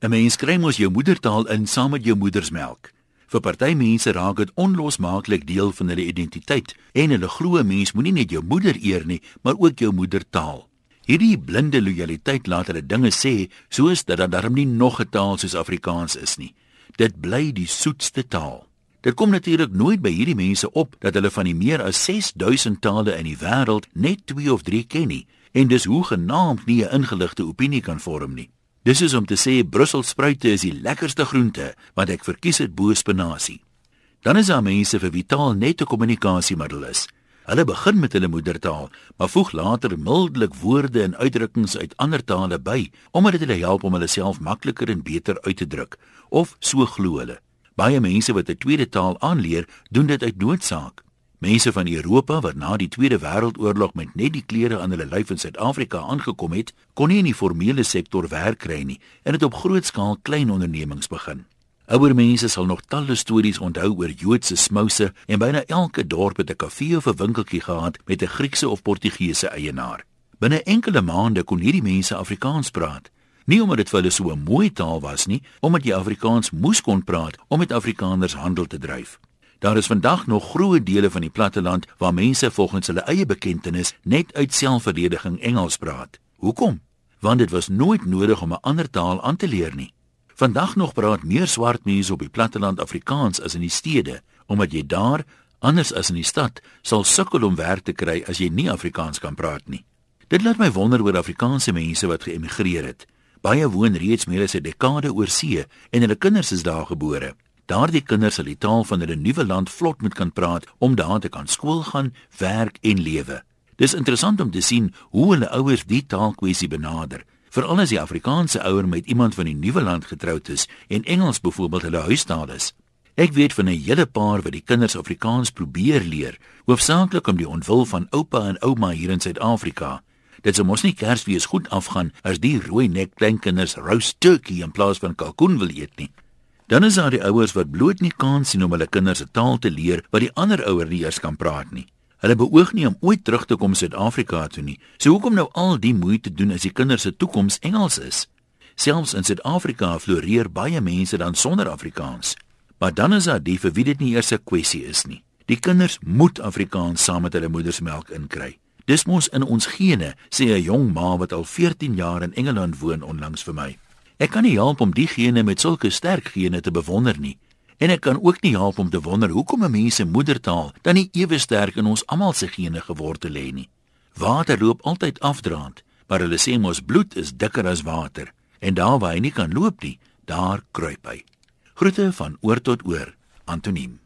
'n Mens kry mos jou moedertaal in saam met jou moedersmelk. Vir party mense raak dit onlosmaaklik deel van hulle identiteit en hulle glo 'n mens moenie net jou moeder eer nie, maar ook jou moedertaal. Hierdie blinde lojaliteit laat hulle dinge sê soos dat daar darm nie nog 'n taal soos Afrikaans is nie. Dit bly die soetste taal. Dit kom natuurlik nooit by hierdie mense op dat hulle van die meer as 6000 tale in die wêreld net 2 of 3 ken nie en dis hoe genaamd nie 'n ingeligte opinie kan vorm nie. Dis is om te sê Brusselspruite is die lekkerste groente wat ek verkies het bo spinasie. Dan is daar mense vir wie taal net 'n kommunikasiemiddel is. Hulle begin met hulle moedertaal, maar voeg later mildelik woorde en uitdrukkings uit ander tale by omdat dit hulle help om hulle self makliker en beter uit te druk of so glo hulle. Baie mense wat 'n tweede taal aanleer, doen dit uit noodsaak. Mense van Europa wat na die Tweede Wêreldoorlog met net die klere aan hulle lyf in Suid-Afrika aangekom het, kon nie in die formele sektor werk kry nie en het op groot skaal klein ondernemings begin. Ouer mense sal nog talle stories onthou oor Joodse smouse en byna elke dorp het 'n kafee of 'n winkeltjie gehad met 'n Griekse of Portugese eienaar. Binne enkele maande kon hierdie mense Afrikaans praat. Nie omdat dit vir hulle so 'n mooi taal was nie, omdat jy Afrikaans moes kon praat om met Afrikaners handel te dryf. Daar is vandag nog groot dele van die platteland waar mense volgens hulle eie bekendtenis net uit selfverdediging Engels praat. Hoekom? Want dit was nooit nodig om 'n ander taal aan te leer nie. Vandag nog praat meer swart mense op die platteland Afrikaans as in die stede, omdat jy daar anders as in die stad sal sukkel om werk te kry as jy nie Afrikaans kan praat nie. Dit laat my wonder oor Afrikaanse mense wat geëmigreer het. Baie woon reeds meer as 'n dekade oor see en hulle kinders is daar gebore. Daardie kinders sal die taal van hulle nuwe land vlot moet kan praat om daar te kan skool gaan, werk en lewe. Dis interessant om te sien hoe hulle ouers die taalkwessie benader. Veral as die Afrikaanse ouer met iemand van die nuwe land getroud is en Engels byvoorbeeld hulle huistaal is. Ek weet van 'n hele paar wat die kinders Afrikaans probeer leer, hoofsaaklik om die ontwil van oupa en ouma hier in Suid-Afrika Dit sou mos nie Kersfees goed afgaan as die rooi nek kleinkinders roast turkey in plaas van kalkoen wil eet nie. Dan is daar die ouers wat bloot nie kans sien om hulle kinders 'n taal te leer wat die ander ouer nie eers kan praat nie. Hulle beoog nie om ooit terug te kom Suid-Afrika toe nie. So hoekom nou al die moeite doen as die kinders se toekoms Engels is? Selfs in Suid-Afrika floreer baie mense dan sonder Afrikaans. Maar dan is daar die vir wie dit nie eers 'n kwessie is nie. Die kinders moet Afrikaans saam met hulle moedersmelk inkry. Dis mos in ons gene, sê 'n jong ma wat al 14 jaar in Engeland woon onlangs vir my. Ek kan nie help om die gene met sulke sterk gene te bewonder nie. En ek kan ook nie help om te wonder hoekom 'n mens se moedertaal dan nie ewe sterk in ons almal se gene gewortel lê nie. Water loop altyd afdraand, maar hulle sê mos bloed is dikker as water en daar waar hy nie kan loop nie, daar kruip hy. Groete van oor tot oor, Antoniem.